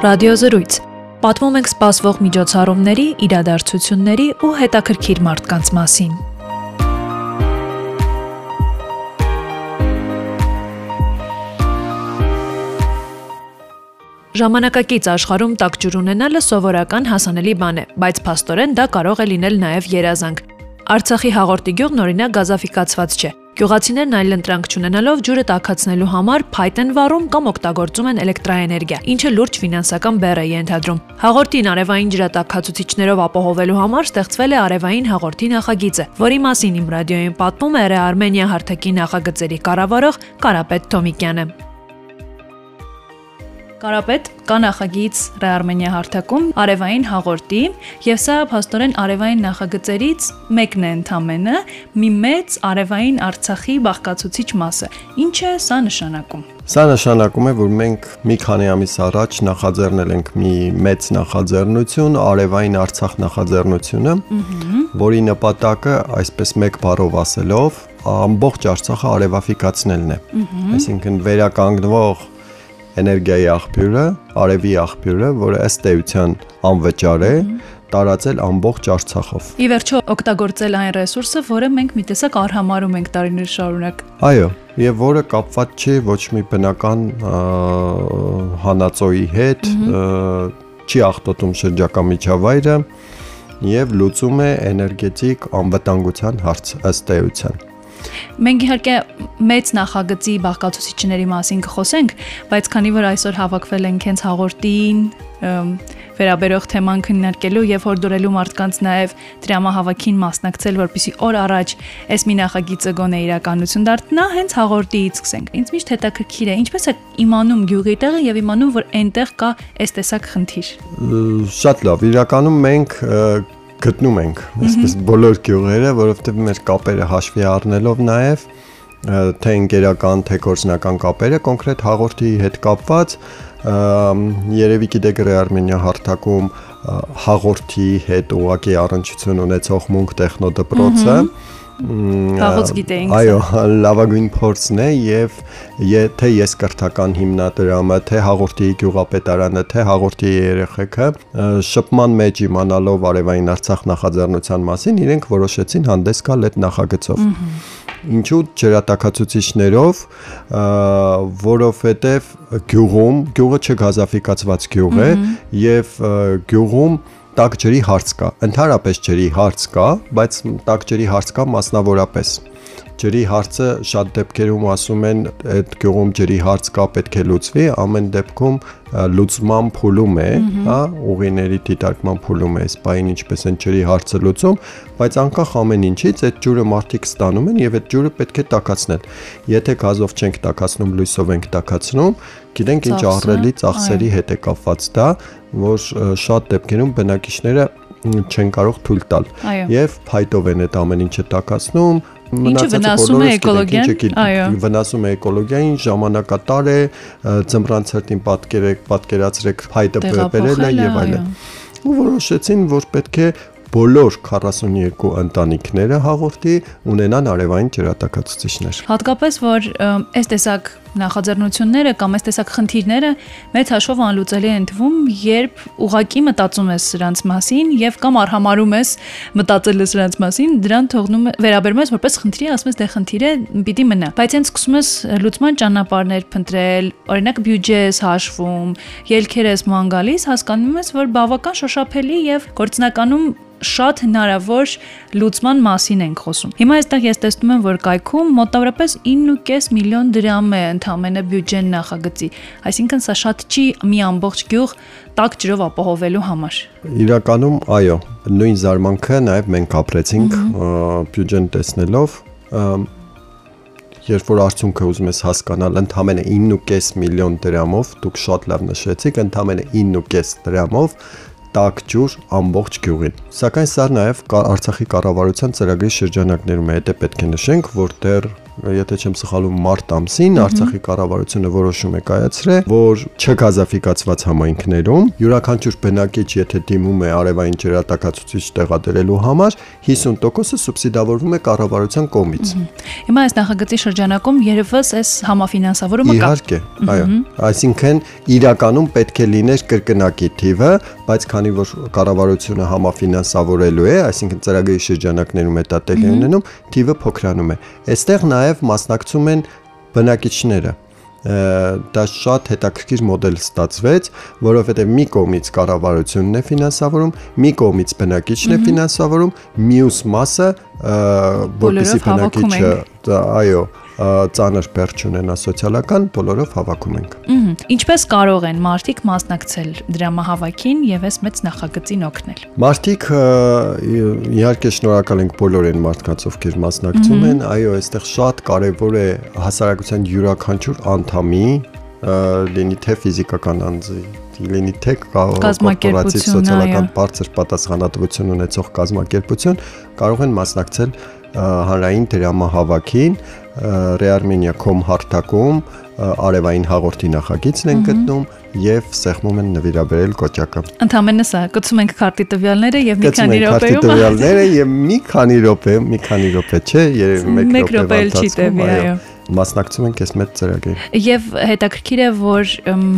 Ռադիոզրույց։ Պատմում ենք սպասվող միջոցառումների, իրադարձությունների ու հետաքրքիր մարդկանց մասին։ Ժամանակակից աշխարհում տաք ջուր ունենալը սովորական հասանելի բան է, բայց փաստորեն դա կարող է լինել նաև երազանք։ Արցախի հաղորդի գյուղն օրինակ գազաֆիկացված չէ։ Գյուղացիներն այլ ընտրանք չունենալով ջուրը տաքացնելու համար փայտ են վառում կամ օգտագործում են էլեկտրաէներգիա, ինչը լուրջ ֆինանսական բեռ է ենթադրում։ Հաղորդին արևային ջրատաքացուցիչներով ապահովելու համար ստեղծվել է արևային հաղորդի նախագիծը, որի մասին իմ ռադիոյին պատմում է Արմենիա հարթակի նախագծերի կառավարող Կարապետ Թոմիկյանը։ Կարապետ կա նախագիծ Ռեարմենիա հարթակում արևային հաղորդի եւ սա փաստորեն արևային նախագծերից մեկն է ընդամենը մի մեծ արևային Արցախի բաղկացուցիչ մասը։ Ինչ է սա նշանակում։ Սա նշանակում է, որ մենք մի քանի ամիս առաջ նախաձեռնել ենք մի մեծ նախաձեռնություն, Արևային Արցախ նախաձեռնությունը, որի նպատակը, այսպես մեկ բառով ասելով, ամբողջ Արցախը արևաֆիկացնելն է։ Այսինքն վերականգնվող էներգիայի աղբյուրը, արևի աղբյուրը, որը ըստ էության անվճար է, տարածել ամբողջ Արցախով։ Ի վերջո օգտագործել այն ռեսուրսը, որը մենք մի տեսակ արհամարում ենք տարիներ շարունակ։ Այո, եւ որը կապված չի ոչ մի բնական հանածոյի հետ, չի ախտոտում շրջակա միջավայրը եւ լուծում է էներգետիկ անվտանգության հարց ըստ էության։ Մենք իհարկե մեծ նախագծի բաղկացուցիչների մասին կխոսենք, բայց քանի որ այսօր հավաքվել ենք հենց հաղորդին վերաբերող թեման քննարկելու եւ հորդորելու մարդկանց նաեւ դրամահավաքին մասնակցել, որpիսի օր առաջ այս մի նախագիծը գոնե իրականություն դառնա, հենց հաղորդիից սկսենք։ Ինձ միշտ հետաքրքիր է, ինչպես է իմանում գյուղի տեղը եւ իմանում, որ այնտեղ կա այս տեսակ խնդիր։ Շատ լավ, իրականում մենք գտնում ենք այսպես բոլոր գյուղերը, որովհետև մեր կապերը հաշվի առնելով նաև թե ընկերական, թե գործնական կապերը կոնկրետ հաղորդի հետ կապված երևի գիտեք Ռեարմենիա հարթակում հաղորդի հետ ուղակի առնչություն ունեցող մունք տեխնոդպրոցը Հաղոց գիտեինք։ Այո, լավագույն փորձն է եւ եթե ես կրթական հիմնադրամը, թե հաղորդի գյուղապետարանը, թե հաղորդի երեխեքը շփման մեջ իմանալով արևային Արցախ նախաձեռնության մասին, իրենք որոշեցին հանդես գալ այդ նախագծով։ Ինչու ջրատակացուցիչներով, որովհետև գյուղում, գյուղը չգազաֆիկացված գյուղ է եւ գյուղում տաք ջրի հարց կա։ Ընդհանրապես ջրի հարց կա, բայց տաք ջրի հարց կա մասնավորապես ջրի հարցը շատ դեպքերում ասում են այդ գյուղում ջրի հարց կա պետք է լուծվի, ամեն դեպքում լուծման փուլում է, հա, ուղիների դիտարկման փուլում է, սպային ինչպես են ջրի հարցը լուծում, բայց անկախ ամեն ինչից այդ ջուրը մարդիկ ստանում են եւ այդ ջուրը պետք է տակացնել։ Եթե գազով չենք տակացնում, լույսով ենք տակացնում, գիտենք ինչ ահռելի ծախսերի հետ է կապված դա, որ շատ դեպքերում բնակիչները չեն կարող թույլ տալ եւ փայտով են այդ ամեն ինչը տակացնում Ինչը վնասում է էկոլոգիան, այո, վնասում է էկոլոգիային, ժամանակատար է, ձմռան ցրտին պատկերեք, պատկերացրեք փայտը բերելը եւ այլն։ Ու որոշեցին, որ պետք է բոլոր 42 ընտանիքները հաղորդի ունենան արևային ջրատակացուցիչներ։ Հատկապես որ այս տեսակ նախաձեռնությունները կամ այս տեսակ խնդիրները մեծ հաշվով անլուծելի են թվում, երբ ուղակի մտածում ես սրանց մասին եւ կամ արհամարում ես մտածելը սրանց մասին, դրան թողնում վերաբերում ես որպես խնդրի, ասում ես դե խնդիր է, պիտի մնա։ Բայց հենց սկսում ես լուծման ճանապարհներ փնտրել, օրինակ բյուջե ես հաշվում, ելքեր ես ման գալիս, հասկանում ես, որ բավական շոշափելի եւ գործնականում շատ հնարավոր լուծման մասին ենք խոսում։ Հիմա այստեղ ես տեսնում եմ, որ կայքում մոտավորապես 9.5 միլիոն դրամ է ընդամենը բյուջեն նախագծի։ Այսինքն սա շատ չի մի ամբողջ գյուղ տաք ջրով ապահովելու համար։ Իրականում, այո, նույն զարմանքը նաև մենք ապրեցինք բյուջեն տեսնելով երբ որ արդյունքը ուզում ես հասկանալ, ընդամենը 9.5 միլիոն դրամով, դուք շատ լավ նշեցիք, ընդամենը 9.5 դրամով տաք ջուր ամբողջ գյուղին։ Սակայն սա նաև Արցախի կառավարության ծրագրի շրջանակներում է, դա պետք է նշենք, որ դեռ եթե չեմ սխալվում, մարտ ամսին Արցախի կառավարությունը որոշում է կայացրել, որ չգազաֆիկացված համայնքներում յուրաքանչյուր բնակիչ, եթե դիմում է արևային ջրատակացուցիչ տեղադրելու համար, 50%-ը սուբսիդավորվում է կառավարության կողմից։ Հիմա այս նախագծի շրջանակում երևս այս համաֆինանսավորումը կա։ Իհարկե, այո։ Այսինքն իրականում պետք է լիներ կրկնակի թիվը, բայց քանի որ կառավարությունը համաֆինանսավորելու է, այսինքն ծրագրի շրջանակներում է դա տեղի ունենում, թիվը փոքրանում է։ Այստեղ նաև մասնակցում են բնակիչները դա շատ հետաքրքիր մոդել ստացվեց, որովհետև մի կողմից կառավարությունն է ֆինանսավորում, մի կողմից բնակիչն է ֆինանսավորում, մյուս մասը որպեսի բնակիչը, այո, ծանր բերջ ունենա սոցիալական, բոլորով հավաքում ենք։ Ինչպես կարող են մարդիկ մասնակցել դրամահավաքին եւ այս մեծ նախագծին օգնել։ Մարդիկ իհարկե շնորհակալ ենք բոլոր այն մարդկանց, ովքեր մասնակցում են, այո, այստեղ շատ կարեւոր է հասարակության յուրաքանչյուր անդամի լինի թե ֆիզիկական անձի լինի թե կորպորատիվ սոցիալական բարձր պատասխանատվություն ունեցող կազմակերպություն կարող են մասնակցել հանրային դրամահավաքին Rearmenia.com հարթակում արևային հաղորդի նախագիծն են գտնում եւ սեղմում են նվիրաբերել կոճակը։ Ընդհանրապես սա գցում ենք քարտի տվյալները եւ մի քանի րոպեում քարտի տվյալները եւ մի քանի րոպե, մի քանի րոպե, չէ, երևի 1 րոպե չի տևի, այո մասնակցում ենք այս մեծ ծրագրին։ Եվ հետաքրքիր է, որ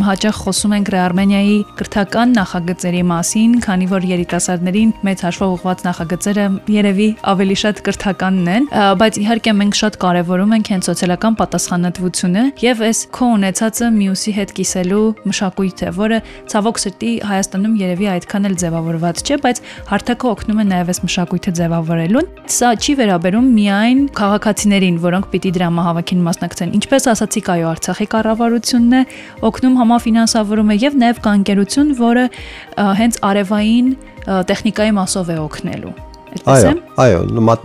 հաճախ խոսում ենք Արմենիայի կրթական նախագծերի մասին, քանի որ երիտասարդներին մեծ հաշվով ուղղված նախագծերը երևի ավելի շատ կրթականն են, բայց իհարկե մենք շատ կարևորում ենք հենց սոցիալական պատասխանատվությունը եւ այս քո ունեցածը մյուսի հետ կիսելու մշակույթը, որը ցավոք սրտի Հայաստանում երևի այդքան էլ ձևավորված չէ, բայց հարթակը օգնում է նաեւ այս մշակույթը ձևավորելուն։ Սա չի վերաբերում միայն քաղաքացիներին, որոնք պիտի դրամահավաքին մասնակցեն։ Ինչպես ասացիք, այո, Արցախի կառավարությունն է օգնում համաֆինանսավորումը եւ նաեւ կա ընկերություն, որը հենց արևային տեխնիկայի մասով է օգնելու։ Այդպես է։ Այո,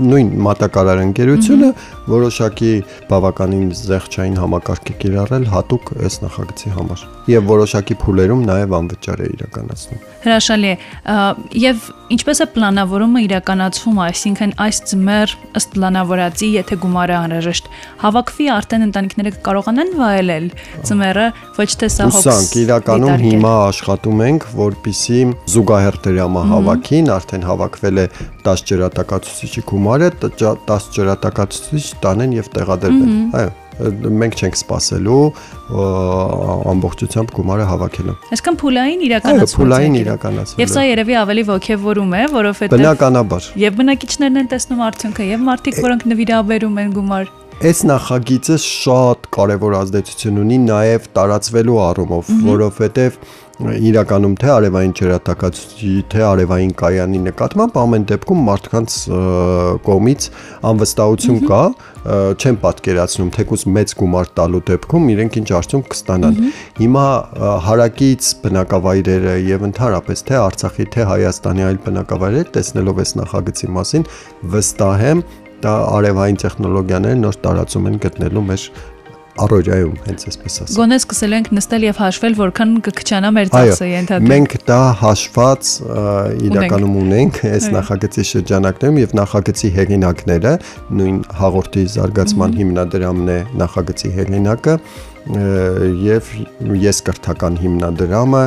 նույն մատակարար ընկերությունը որոշակի բավականին զեղչային համակարգ է կիրառել հատուկ այս նախագծի համար եւ որոշակի փուլերում նաեւ անվճար է իրականացնում։ Հրաշալի է։ Եվ ինչպես է պլանավորումը իրականացվում, այսինքն այս ձմեռ ըստ պլանավորածի, եթե գումարը անհրաժեշտ հավաքվի, արդեն ընտանիքները կարողանան վայելել ձմեռը, ոչ թե սա հոգս։ Սանք իրականում հիմա աշխատում ենք, որpիսի զուգահեռ դրամահավաքին արդեն հավաքվել է 10 10 ջրատակացուցիչի գումարը 10 ջրատակացուցիչ տանեն եւ տեղադրվեն։ Այո մենք չենք սпасելու ամբողջությամբ գումարը հավաքելը։ Այսինքն փուլային իրականացում։ Փուլային իրականացում։ Եվ սա երևի ավելի ողջևորում է, որովհետեւ Բնականաբար։ Եվ բնակիչներն են տեսնում արդյունքը, եւ մարդիկ, որոնք նվիրաբերում են գումար։ Այս նախագիծը շատ կարևոր ազդեցություն ունի նաև տարածվելու առումով, որովհետև իրականում թե արևային ջրատակացուցի, թե արևային կայանի նկատմամբ ամեն դեպքում մարդկանց կողմից անվստահություն կա, չեն պատկերացնում թեկուզ մեծ գումար տալու դեպքում իրենք ինչ արդյունք կստանան։ Հիմա հարակից բնակավայրերը եւ ընդհանրապես թե Արցախի, թե Հայաստանի այլ բնակավայրեր տեսնելով այս նախագծի մասին վստահ եմ դա արևային տեխնոլոգիաները նոր տարածում են գտնելու մեր առօրյայում հենց այսպես ասած։ Գոնե սկսել ենք նստել եւ հաշվել, որքան կքչանա մեր ծախսը ենթադրում։ Մենք դա հաշված իրականում ունենք այս նախագծի շրջանակներում եւ նախագծի հեղինակները նույն հաղորդի զարգացման հիմնադրամն է նախագծի հեղինակը եւ ես կրթական հիմնադրամը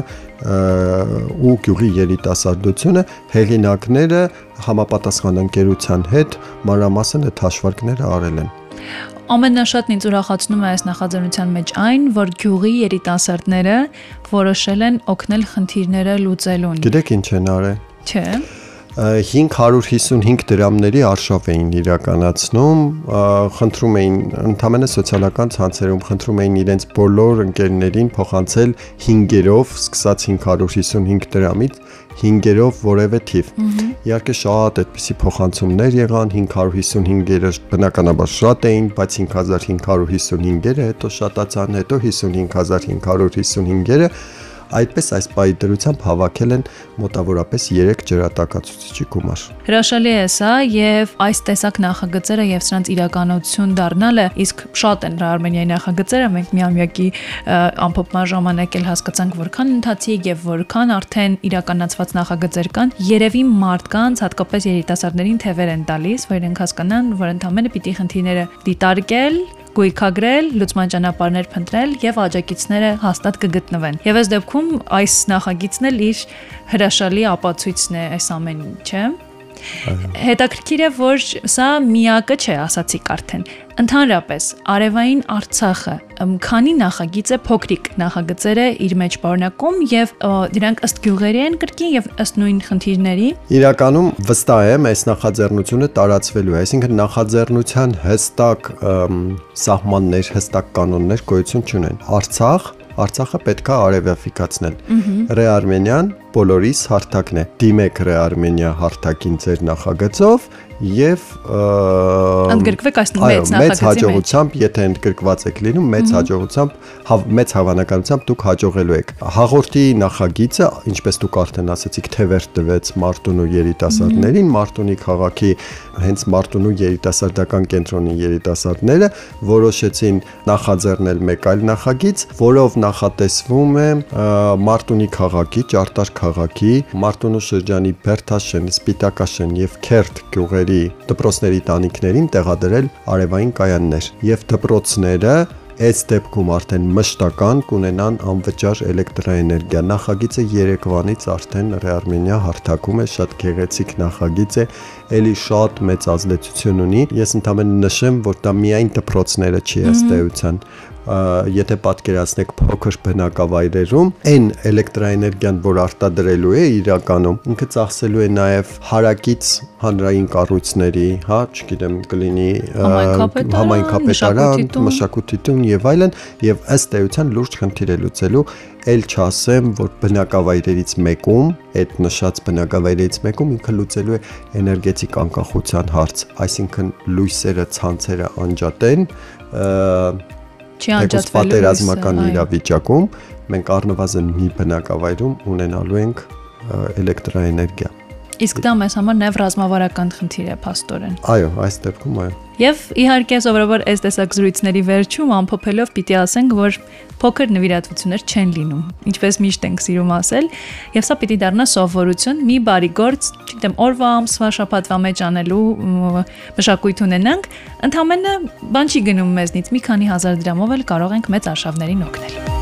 ու գյուղի երիտասարդությունը հեղինակները համապատասխան ընկերության հետ մանրամասն այդ հաշվարկները արել են ամենաշատն ինձ ուրախացնում է այս նախաձեռնության մեջ այն, որ գյուղի երիտասարդները որոշել են օգնել խնդիրները լուծելուն։ Գիտեք ինչ են արել։ Չէ։ 555 դրամների արշավ էին իրականացնում, խնդրում էին ընդհանրապես սոցիալական ցանցերում խնդրում էին իրենց բոլոր ընկերներին փոխանցել 5-երով, սկսած 555 դրամից 5-երով որևէ թիվ։ Իհարկե շատ այդպիսի փոխանցումներ եղան, 555-երը բնականաբար շատ էին, բայց 5555-երը հետո շատացան, հետո 55555-երը Այդպես այս պայի դրությամբ հավաքել են մոտավորապես 3 ջրատակացուցիչի գումար։ Հրաշալի է սա եւ այս տեսակ նախագծերը եւ սրանց իրականություն դառնալը իսկ շատ են Արմենիայի նախագծերը մենք միամյակի ամփոփման ժամանակ էլ հասկացանք որքան ընթացիկ եւ որքան արդեն իրականացված նախագծեր կան երևի մարդկանց հատկապես երիտասարդներին թևեր են տալիս որ իրենք հասկանան որ ընդամենը պիտի խնդիրները դիտարկել գույքագրել, լուծման ճանապարհներ փնտրել եւ աջակիցները հաստատ կգտնվեն։ Եվ այս դեպքում այս նախագիծն էլ իր հրաշալի ապացույցն է այս ամեն ինչը։ Հետաքրքիր է, որ սա միակը չէ, ասացիք արդեն։ Ընդհանրապես, Արևային Արցախը քանի նախագիծ է փոքրիկ նախագծերը իր մեջ պարունակում եւ դրանք ըստ գյուղերի են կրկին եւ ըստ նույն խնդիրների։ Իրականում վստահ եմ, այս նախաձեռնությունը տարածվելու է, այսինքն նախաձեռնության հստակ սահմաններ, հստակ կանոններ գոյություն չունեն։ Արցախ Արցախը պետքա արևաֆիկացնել։ Ռեարմենիան բոլորիս հարթակն է։ Դիմեք Ռեարմենիա հարթակին ձեր նախագծով եւ ընդգրկվեք այս մեծ նախագծի մեծ հաջողությամբ, եթե ընդգրկված եք լինում, մեծ հաջողությամբ մեծ հավանականությամբ դուք հաջողելու եք։ Հաղորդի նախագիծը, ինչպես դուք արդեն ասացիք, թևեր տվեց Մարտունու երիտասարդներին, Մարտունի քաղաքի հենց Մարտունու երիտասարդական կենտրոնի երիտասարդները որոշեցին նախաձեռնել մեկ այլ նախագիծ, որով նախատեսվում է Մարտունի քաղաքի, Ճարտար քաղաքի, Մարտունու շրջանի Բերթաշեն, Սպիտակաշեն եւ Քերթ գյուղերի դպրոցների դպրոցների տանիքներին տեղադրել արևային կայաններ եւ դպրոցները այս դեպքում արդեն մշտական կունենան անվճար էլեկտրաէներգիա։ Նախագիծը Երևանից արդեն Ռեարմենիա հարթակում է, շատ գեղեցիկ նախագիծ է, ելի շատ մեծ ազդեցություն ունի։ Ես ընդհանրապես նշեմ, որ դա միայն դպրոցները չի ըստ էության, եթե պատկերացնեք փոքր բնակավայրերում, այն էլեկտրաէներգիան, որ արտադրելու է իրականում, ինքը ծախսելու է նաև հարակից հանրային կառույցների, հա, չգիտեմ, կլինի համայնքապետարան, մշակույթի տուն եւ այլն, եւ ըստ էության լուրջ խնդիր է լուծելու ել չասեմ, որ բնակավայրերից մեկում, այդ նշած բնակավայրերից մեկում ինքը լուծելու է էներգետիկ անկախության հարց, այսինքն լույսերը, ցանցերը անջատեն, չի անջատվելու պատերազմական իրավիճակում մենք առնվազն մի բնակավայրում ունենալու ենք էլեկտրաէներգիա Իսկ դա մեզ համար նաև ռազմավարական խնդիր է, աստորեն։ Այո, այս դեպքում այո։ Եվ իհարկե սովորաբար այս տեսակ զրույցների վերջում ամփոփելով պիտի ասենք, որ փոքր նվիրատվություններ չեն լինում, ինչպես միշտ ենք սիրում ասել, եւ սա պիտի դառնա սովորություն, մի բարի գործ, չգիտեմ, օրվա ամսվա շաբաթվա մեջ անելու մշակույթ ունենանք, ընդհանրապես բան չի գնում մեզնից, մի քանի հազար դրամով էլ կարող ենք մեծ արշավներին օգնել։